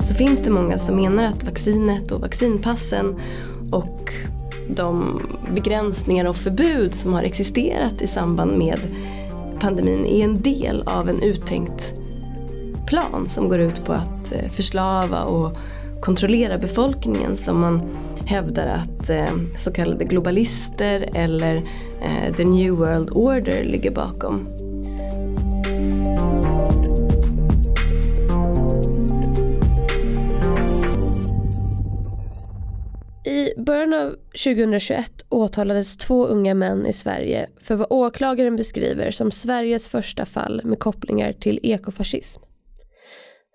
Så finns det många som menar att vaccinet och vaccinpassen och de begränsningar och förbud som har existerat i samband med pandemin är en del av en uttänkt plan som går ut på att eh, förslava och kontrollera befolkningen som man hävdar att eh, så kallade globalister eller eh, the new world order ligger bakom. Början av 2021 åtalades två unga män i Sverige för vad åklagaren beskriver som Sveriges första fall med kopplingar till ekofascism.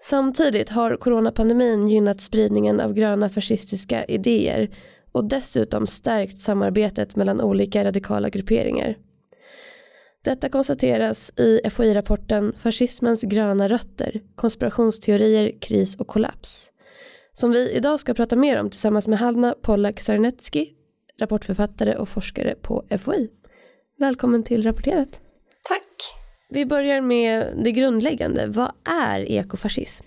Samtidigt har coronapandemin gynnat spridningen av gröna fascistiska idéer och dessutom stärkt samarbetet mellan olika radikala grupperingar. Detta konstateras i FOI-rapporten Fascismens gröna rötter, konspirationsteorier, kris och kollaps som vi idag ska prata mer om tillsammans med Hanna Pollack Sarnecki, rapportförfattare och forskare på FOI. Välkommen till Rapporterat. Tack. Vi börjar med det grundläggande. Vad är ekofascism?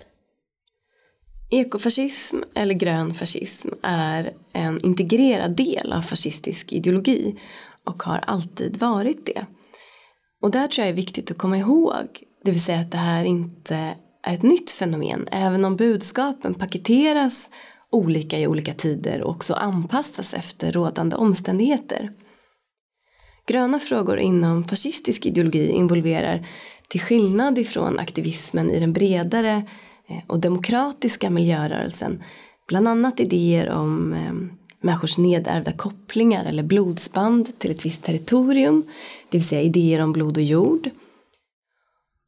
Ekofascism eller grön fascism är en integrerad del av fascistisk ideologi och har alltid varit det. Och där tror jag är viktigt att komma ihåg, det vill säga att det här inte är ett nytt fenomen även om budskapen paketeras olika i olika tider och också anpassas efter rådande omständigheter. Gröna frågor inom fascistisk ideologi involverar till skillnad ifrån aktivismen i den bredare eh, och demokratiska miljörörelsen bland annat idéer om eh, människors nedärvda kopplingar eller blodsband till ett visst territorium, det vill säga idéer om blod och jord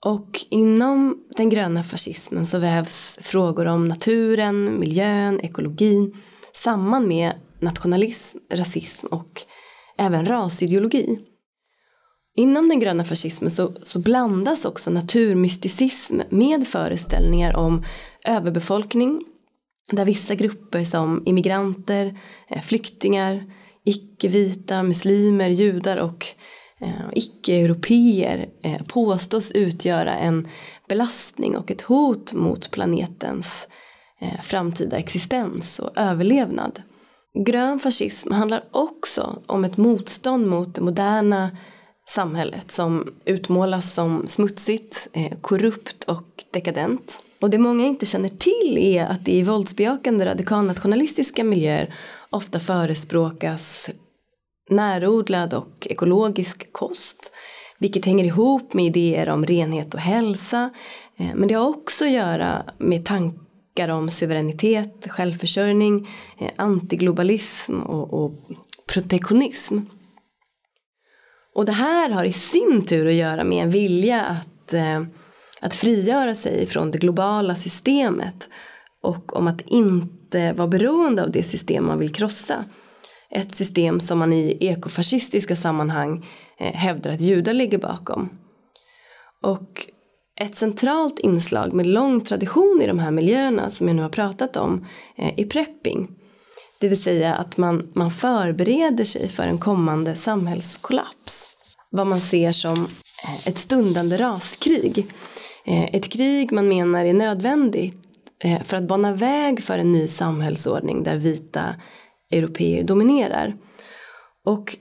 och inom den gröna fascismen så vävs frågor om naturen, miljön, ekologin samman med nationalism, rasism och även rasideologi. Inom den gröna fascismen så, så blandas också naturmysticism med föreställningar om överbefolkning där vissa grupper som immigranter, eh, flyktingar, icke-vita, muslimer, judar och eh, icke-europeer eh, påstås utgöra en belastning och ett hot mot planetens eh, framtida existens och överlevnad. Grön fascism handlar också om ett motstånd mot det moderna samhället som utmålas som smutsigt, eh, korrupt och dekadent. Och det många inte känner till är att det i våldsbejakande radikalnationalistiska miljöer ofta förespråkas närodlad och ekologisk kost vilket hänger ihop med idéer om renhet och hälsa eh, men det har också att göra med tankar om suveränitet, självförsörjning, eh, antiglobalism och, och protektionism. Och det här har i sin tur att göra med en vilja att, eh, att frigöra sig från det globala systemet och om att inte vara beroende av det system man vill krossa ett system som man i ekofascistiska sammanhang eh, hävdar att judar ligger bakom. Och ett centralt inslag med lång tradition i de här miljöerna som jag nu har pratat om eh, är prepping. Det vill säga att man, man förbereder sig för en kommande samhällskollaps. Vad man ser som eh, ett stundande raskrig. Ett krig man menar är nödvändigt för att bana väg för en ny samhällsordning där vita europeer dominerar. Och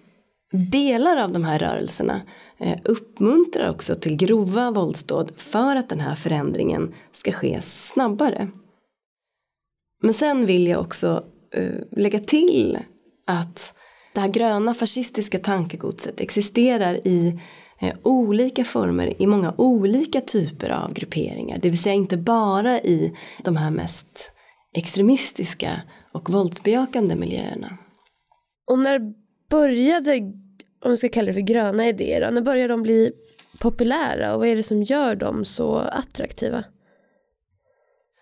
delar av de här rörelserna eh, uppmuntrar också till grova våldsdåd för att den här förändringen ska ske snabbare. Men sen vill jag också eh, lägga till att det här gröna fascistiska tankegodset existerar i eh, olika former i många olika typer av grupperingar. Det vill säga inte bara i de här mest extremistiska och våldsbejakande miljöerna. Och när började, om vi ska kalla det för gröna idéer, när började de bli populära och vad är det som gör dem så attraktiva?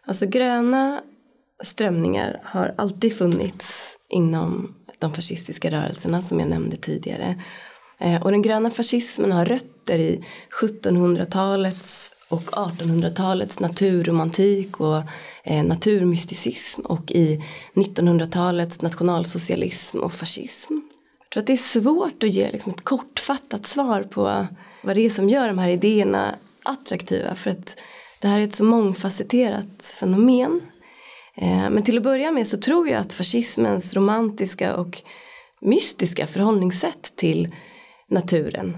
Alltså gröna strömningar har alltid funnits inom de fascistiska rörelserna som jag nämnde tidigare. Eh, och den gröna fascismen har rötter i 1700-talets och 1800-talets naturromantik och eh, naturmysticism och i 1900-talets nationalsocialism och fascism. Jag tror att det är svårt att ge liksom, ett kortfattat svar på vad det är som gör de här idéerna attraktiva för att det här är ett så mångfacetterat fenomen. Eh, men till att börja med så tror jag att fascismens romantiska och mystiska förhållningssätt till naturen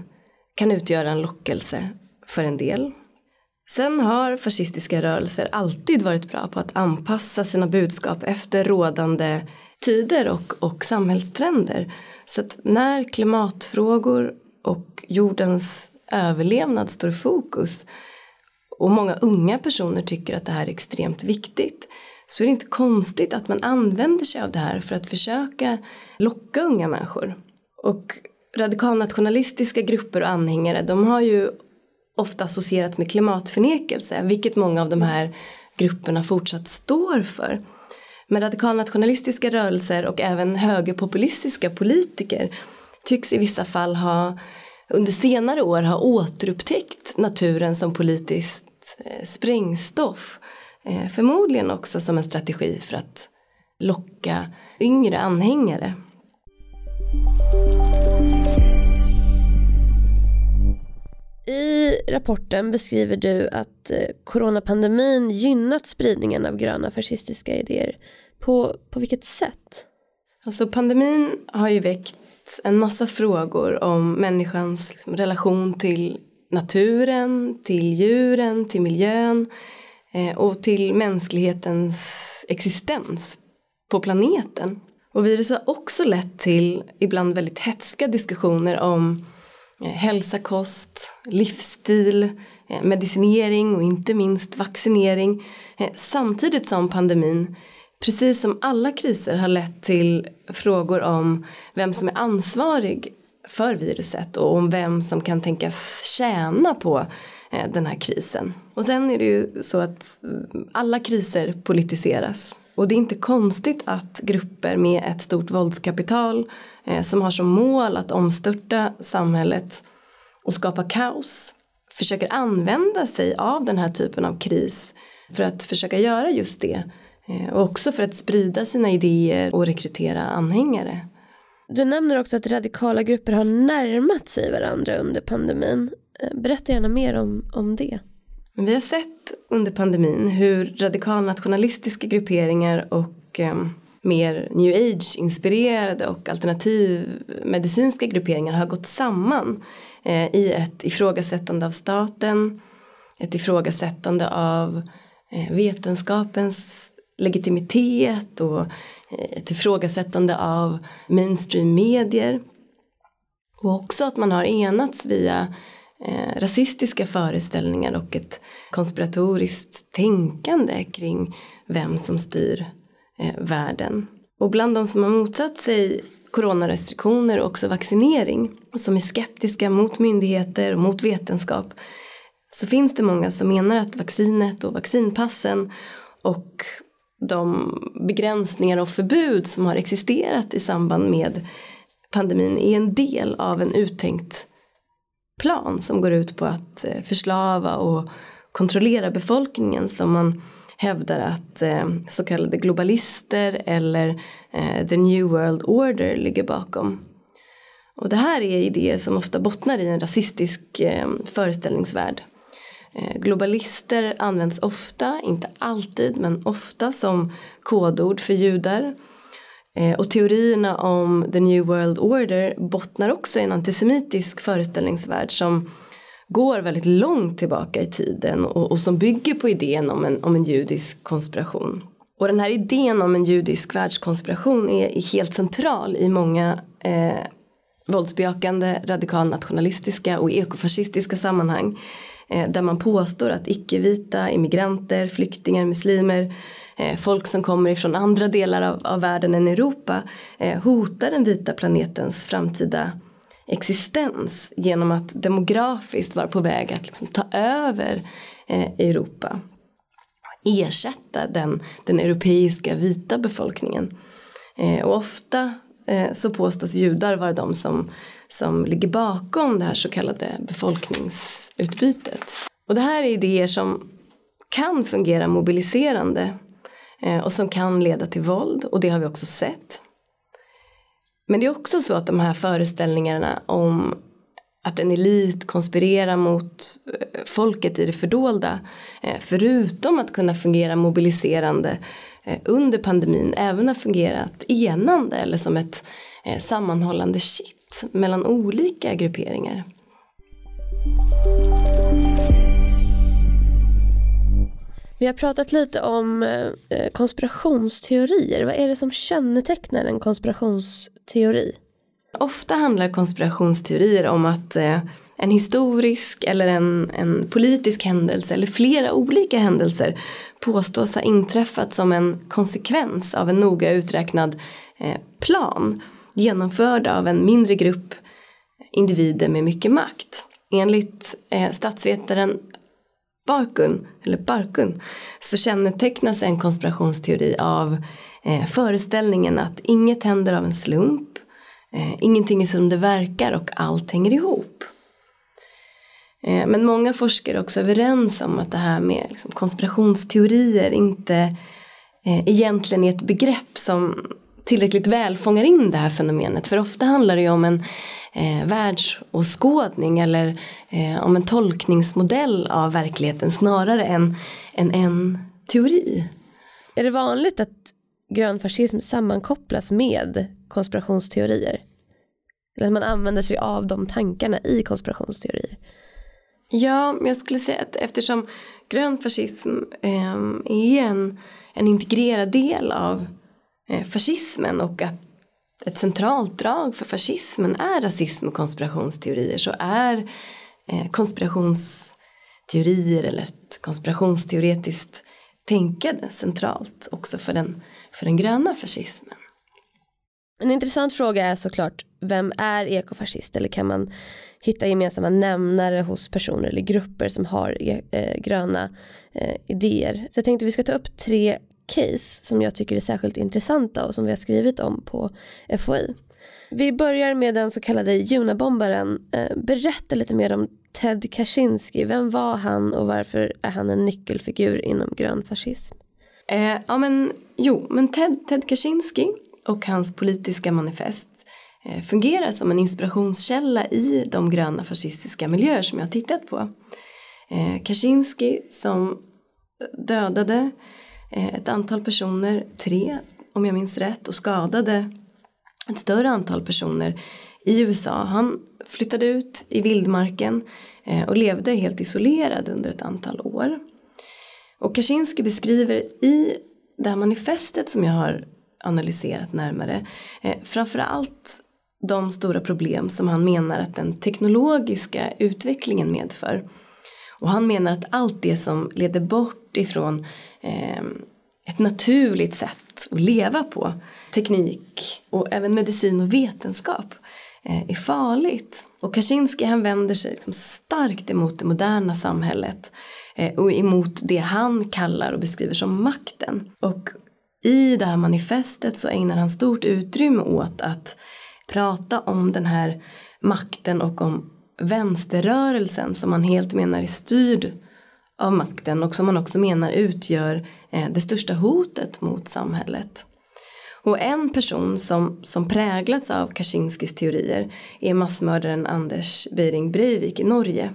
kan utgöra en lockelse för en del. Sen har fascistiska rörelser alltid varit bra på att anpassa sina budskap efter rådande tider och, och samhällstrender. Så att när klimatfrågor och jordens överlevnad står i fokus och många unga personer tycker att det här är extremt viktigt så är det inte konstigt att man använder sig av det här för att försöka locka unga människor. Och radikalnationalistiska grupper och anhängare de har ju ofta associerats med klimatförnekelse vilket många av de här grupperna fortsatt står för. Men radikalnationalistiska rörelser och även högerpopulistiska politiker tycks i vissa fall ha under senare år ha återupptäckt naturen som politiskt eh, sprängstoff. Eh, förmodligen också som en strategi för att locka yngre anhängare. I rapporten beskriver du att eh, coronapandemin gynnat spridningen av gröna fascistiska idéer. På, på vilket sätt? Alltså pandemin har ju väckt en massa frågor om människans liksom, relation till naturen, till djuren, till miljön eh, och till mänsklighetens existens på planeten. Och viruset har också lett till ibland väldigt hetska diskussioner om Eh, hälsa, kost, livsstil, eh, medicinering och inte minst vaccinering. Eh, samtidigt som pandemin precis som alla kriser har lett till frågor om vem som är ansvarig för viruset och om vem som kan tänkas tjäna på eh, den här krisen. Och sen är det ju så att mm, alla kriser politiseras. Och det är inte konstigt att grupper med ett stort våldskapital eh, som har som mål att omstörta samhället och skapa kaos försöker använda sig av den här typen av kris för att försöka göra just det eh, och också för att sprida sina idéer och rekrytera anhängare. Du nämner också att radikala grupper har närmat sig varandra under pandemin. Eh, berätta gärna mer om, om det. Vi har sett under pandemin hur radikalnationalistiska grupperingar och eh, mer new age-inspirerade och alternativmedicinska grupperingar har gått samman eh, i ett ifrågasättande av staten, ett ifrågasättande av eh, vetenskapens legitimitet och eh, ett ifrågasättande av mainstream medier. Och också att man har enats via eh, rasistiska föreställningar och ett konspiratoriskt tänkande kring vem som styr eh, världen. Och bland de som har motsatt sig coronarestriktioner och också vaccinering och som är skeptiska mot myndigheter och mot vetenskap så finns det många som menar att vaccinet och vaccinpassen och de begränsningar och förbud som har existerat i samband med pandemin är en del av en uttänkt plan som går ut på att eh, förslava och kontrollera befolkningen som man hävdar att eh, så kallade globalister eller eh, the new world order ligger bakom. Och det här är idéer som ofta bottnar i en rasistisk föreställningsvärld Eh, globalister används ofta, inte alltid men ofta som kodord för judar. Eh, och teorierna om the new world order bottnar också i en antisemitisk föreställningsvärld som går väldigt långt tillbaka i tiden och, och som bygger på idén om en, om en judisk konspiration. Och den här idén om en judisk världskonspiration är, är helt central i många eh, våldsbejakande, radikalnationalistiska och ekofascistiska sammanhang. Eh, där man påstår att icke-vita immigranter, flyktingar, muslimer, eh, folk som kommer ifrån andra delar av, av världen än Europa eh, hotar den vita planetens framtida existens genom att demografiskt vara på väg att liksom ta över Europa ersätta den, den europeiska vita befolkningen. och ofta så påstås judar vara de som som ligger bakom det här så kallade befolkningsutbytet. Och det här är idéer som kan fungera mobiliserande eh, och som kan leda till våld och det har vi också sett. Men det är också så att de här föreställningarna om att en elit konspirerar mot eh, folket i det fördolda eh, förutom att kunna fungera mobiliserande under pandemin även har fungerat enande eller som ett sammanhållande kitt mellan olika grupperingar. Vi har pratat lite om konspirationsteorier. Vad är det som kännetecknar en konspirationsteori? Ofta handlar konspirationsteorier om att eh, en historisk eller en, en politisk händelse eller flera olika händelser påstås ha inträffat som en konsekvens av en noga uträknad eh, plan genomförd av en mindre grupp individer med mycket makt. Enligt eh, statsvetaren Barkun, eller Barkun, så kännetecknas en konspirationsteori av eh, föreställningen att inget händer av en slump Eh, ingenting är som det verkar och allt hänger ihop. Eh, men många forskare är också överens om att det här med liksom, konspirationsteorier inte eh, egentligen är ett begrepp som tillräckligt väl fångar in det här fenomenet. För ofta handlar det ju om en eh, världsåskådning eller eh, om en tolkningsmodell av verkligheten snarare än en, en teori. Är det vanligt att grönfascism sammankopplas med konspirationsteorier. Eller att man använder sig av de tankarna i konspirationsteorier. Ja, jag skulle säga att eftersom grön fascism eh, är en, en integrerad del av Eh, fascismen och att ett centralt drag för fascismen är rasism och konspirationsteorier så är eh, konspirationsteorier eller ett konspirationsteoretiskt tänkande centralt också för den, för den gröna fascismen. En intressant fråga är såklart vem är ekofascist eller kan man hitta gemensamma nämnare hos personer eller grupper som har eh, gröna idéer. Så jag tänkte vi ska ta upp tre case som jag tycker är särskilt intressanta och som vi har skrivit om på FOI. Vi börjar med den så kallade Junabombaren. Eh, berätta lite mer om Ted Kaczynski. Vem var han och varför är han en nyckelfigur inom grön fascism? Eh, ja men jo, men Ted, Ted Kaczynski och hans politiska manifest eh, fungerar som en inspirationskälla i de gröna fascistiska miljöer som jag har tittat på. Eh, Kaczynski som dödade eh, Eh, ett antal personer, tre om jag minns rätt, och skadade ett större antal personer i USA. Han flyttade ut i vildmarken eh, och levde helt isolerad under ett antal år. Och Kaczynski beskriver i det här manifestet som jag har analyserat närmare. Eh, framförallt de stora problem som han menar att den teknologiska utvecklingen medför. Och han menar att allt det som leder bort ifrån eh, ett naturligt sätt att leva på, teknik och även medicin och vetenskap eh, är farligt. Och Kaczynski han vänder sig liksom starkt emot det moderna samhället eh, och emot det han kallar och beskriver som makten. Och i det här manifestet så ägnar han stort utrymme åt att prata om den här makten och om vänsterrörelsen som man helt menar är styrd av makten och som man också menar utgör eh, det största hotet mot samhället. Och en person som, som präglats av Kaczynskis teorier är massmördaren Anders Behring Breivik i Norge.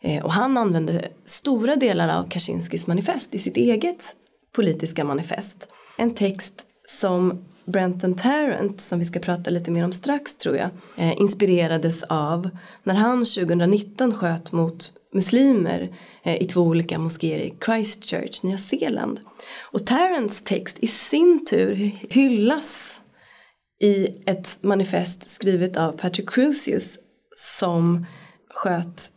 Eh, och han använde stora delar av Kaczynskis manifest i sitt eget politiska manifest en text som Brenton Tarrant, som vi ska prata lite mer om strax tror jag, eh, inspirerades av när han 2019 sköt mot muslimer eh, i två olika moskéer i Christchurch, Nya Zeeland. Och Tarrants text i sin tur hyllas i ett manifest skrivet av Patrick Crusius som sköt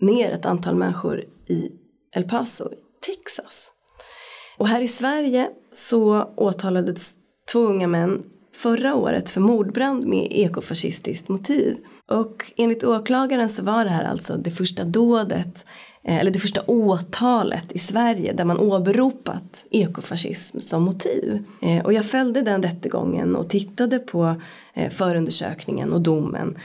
ner ett antal människor i El Paso, Texas. Och här i Sverige så åtalades två unga män förra året för mordbrand med ekofascistiskt motiv. Och enligt åklagaren så var det här alltså det första dådet eh, eller det första åtalet i Sverige där man åberopat ekofascism som motiv. Eh, och jag följde den rättegången och tittade på eh, förundersökningen och domen.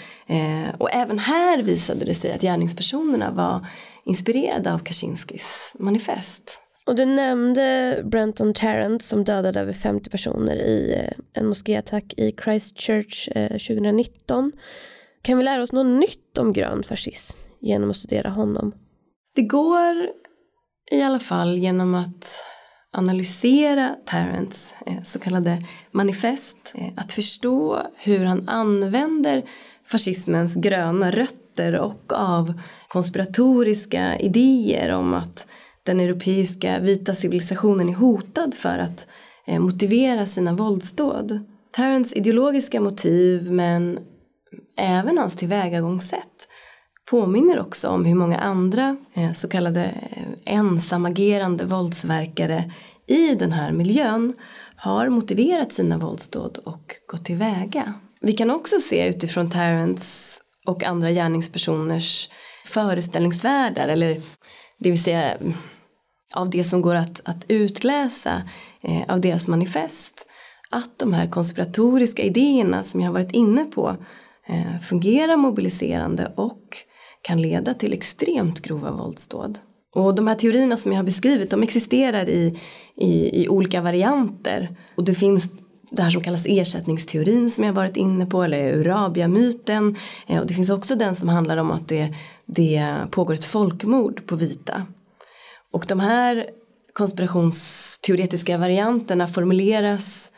Och även här visade det sig att gärningspersonerna var inspirerade av Kaczynskis manifest. Och du nämnde Brenton Tarrant som dödade över 50 personer i eh, en moskéattack i Christchurch eh, 2019. Kan vi lära oss något nytt om grön fascism genom att studera honom? Det går i alla fall genom att analysera Tarrants eh, så kallade manifest, att förstå hur han använder fascismens gröna rötter och av konspiratoriska idéer om att den europeiska vita civilisationen är hotad för att eh, motivera sina våldsdåd. Tarrants ideologiska motiv men även hans tillvägagångssätt påminner också om hur många andra eh, så kallade eh, ensamagerande våldsverkare i den här miljön har motiverat sina våldsdåd och gått tillväga. Vi kan också se utifrån Tarrants och andra gärningspersoners föreställningsvärldar eller det vill säga av det som går att, att utläsa eh, av deras manifest att de här konspiratoriska idéerna som jag har varit inne på eh, fungerar mobiliserande och kan leda till extremt grova våldsdåd. Och de här teorierna som jag har beskrivit de existerar i, i, i olika varianter och det finns det här som kallas ersättningsteorin som jag varit inne på eller Urabia-myten eh, och det finns också den som handlar om att det, det pågår ett folkmord på vita. Och de här konspirationsteoretiska varianterna formuleras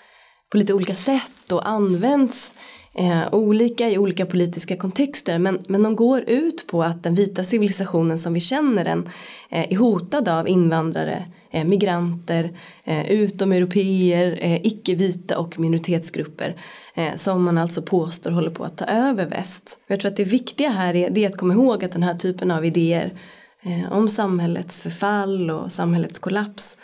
på lite olika sätt och används eh, olika i olika politiska kontexter men, men de går ut på att den vita civilisationen som vi känner den eh, är hotad av invandrare, eh, migranter, eh, utomeuropeer, eh, icke-vita och minoritetsgrupper eh, som man alltså påstår håller på att ta över väst. Jag tror att det viktiga här är, det är att komma ihåg att den här typen av idéer Eh, om samhällets förfall och samhällets kollaps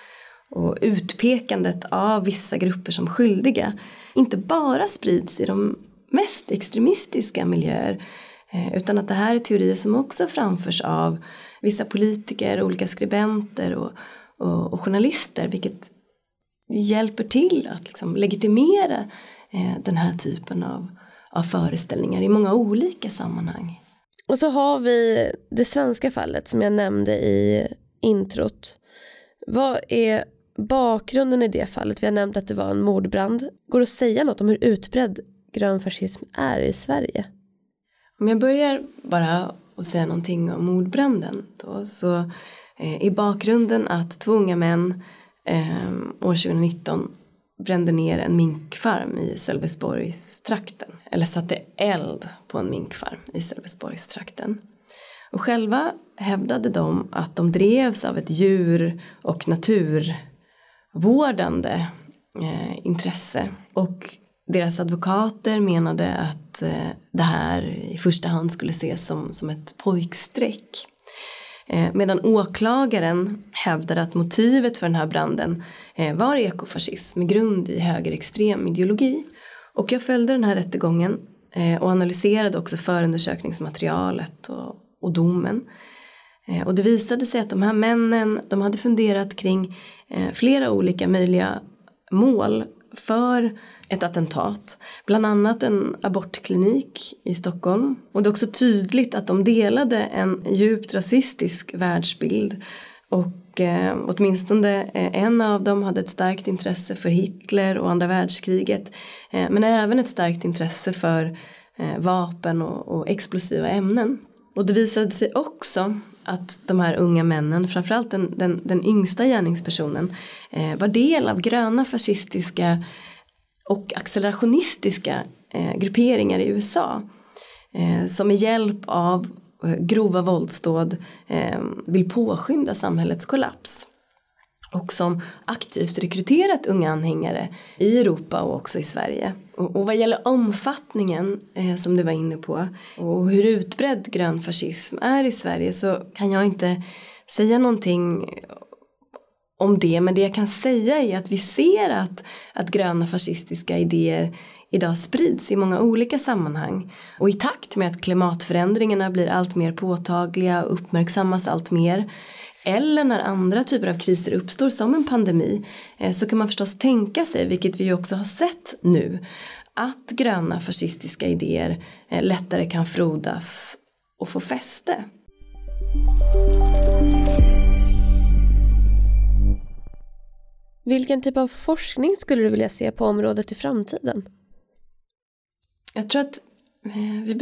och utpekandet av vissa grupper som skyldiga inte bara sprids i de mest extremistiska miljöer eh, utan att det här är teorier som också framförs av vissa politiker, olika skribenter och, och, och journalister vilket hjälper till att liksom legitimera eh, den här typen av, av föreställningar i många olika sammanhang. Och så har vi det svenska fallet som jag nämnde i introt. Vad är bakgrunden i det fallet? Vi har nämnt att det var en mordbrand. Går det att säga något om hur utbredd grön fascism är i Sverige? Om jag börjar bara och säga någonting om mordbranden då så eh, är bakgrunden att två unga män eh, år 2019 brände ner en minkfarm i Sölvesborgstrakten eller satte eld på en minkfarm i Sölvesborgstrakten. Och själva hävdade de att de drevs av ett djur och naturvårdande eh, intresse och deras advokater menade att eh, det här i första hand skulle ses som, som ett pojkstreck. Eh, medan åklagaren hävdade att motivet för den här branden eh, var ekofascism med grund i högerextrem ideologi. Och jag följde den här rättegången eh, och analyserade också förundersökningsmaterialet och, och domen. Och det visade sig att de här männen de hade funderat kring flera olika möjliga mål för ett attentat. Bland annat en abortklinik i Stockholm. Och det är också tydligt att de delade en djupt rasistisk världsbild. Och eh, åtminstone eh, en av dem hade ett starkt intresse för Hitler och andra världskriget. Eh, men även ett starkt intresse för eh, vapen och, och explosiva ämnen. Och det visade sig också att de här unga männen, framförallt den, den, den yngsta gärningspersonen, eh, var del av gröna fascistiska och accelerationistiska eh, grupperingar i USA eh, som med hjälp av eh, grova våldsdåd eh, vill påskynda samhällets kollaps och som aktivt rekryterat unga anhängare i Europa och också i Sverige. Och, och vad gäller omfattningen eh, som du var inne på och hur utbredd grön fascism är i Sverige så kan jag inte säga någonting om det men det jag kan säga är att vi ser att, att gröna fascistiska idéer idag sprids i många olika sammanhang och i takt med att klimatförändringarna blir allt mer påtagliga och uppmärksammas allt mer eller när andra typer av kriser uppstår som en pandemi eh, så kan man förstås tänka sig, vilket vi också har sett nu, att gröna fascistiska idéer eh, lättare kan frodas och få fäste. Vilken typ av forskning skulle du vilja se på området i framtiden? Jag tror att Eh, vi,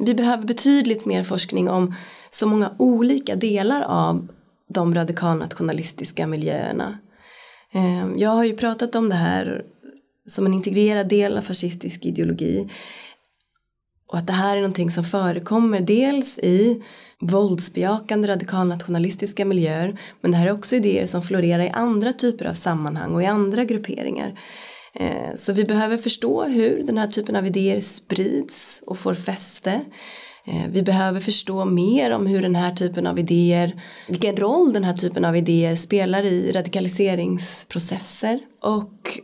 vi behöver betydligt mer forskning om så många olika delar av de radikalnationalistiska miljöerna. Eh, jag har ju pratat om det här som en integrerad del av fascistisk ideologi och att det här är någonting som förekommer dels i våldsbejakande radikalnationalistiska miljöer men det här är också idéer som florerar i andra typer av sammanhang och i andra grupperingar. Eh, så vi behöver förstå hur den här typen av idéer sprids och får fäste. Eh, vi behöver förstå mer om hur den här typen av idéer, vilken roll den här typen av idéer spelar i radikaliseringsprocesser och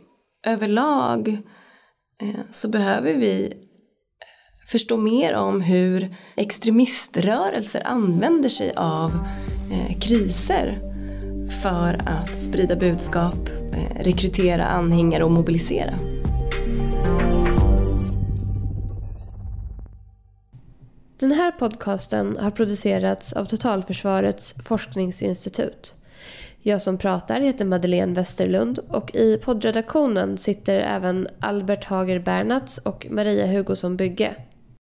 överlag eh, så behöver vi förstå mer om hur extremiströrelser använder sig av kriser för att sprida budskap, Eh, rekrytera anhängare och mobilisera. Den här podcasten har producerats av Totalförsvarets forskningsinstitut. Jag som pratar heter Madeleine Westerlund och i poddredaktionen sitter även Albert Hager Bernats och Maria Hugosson Bygge.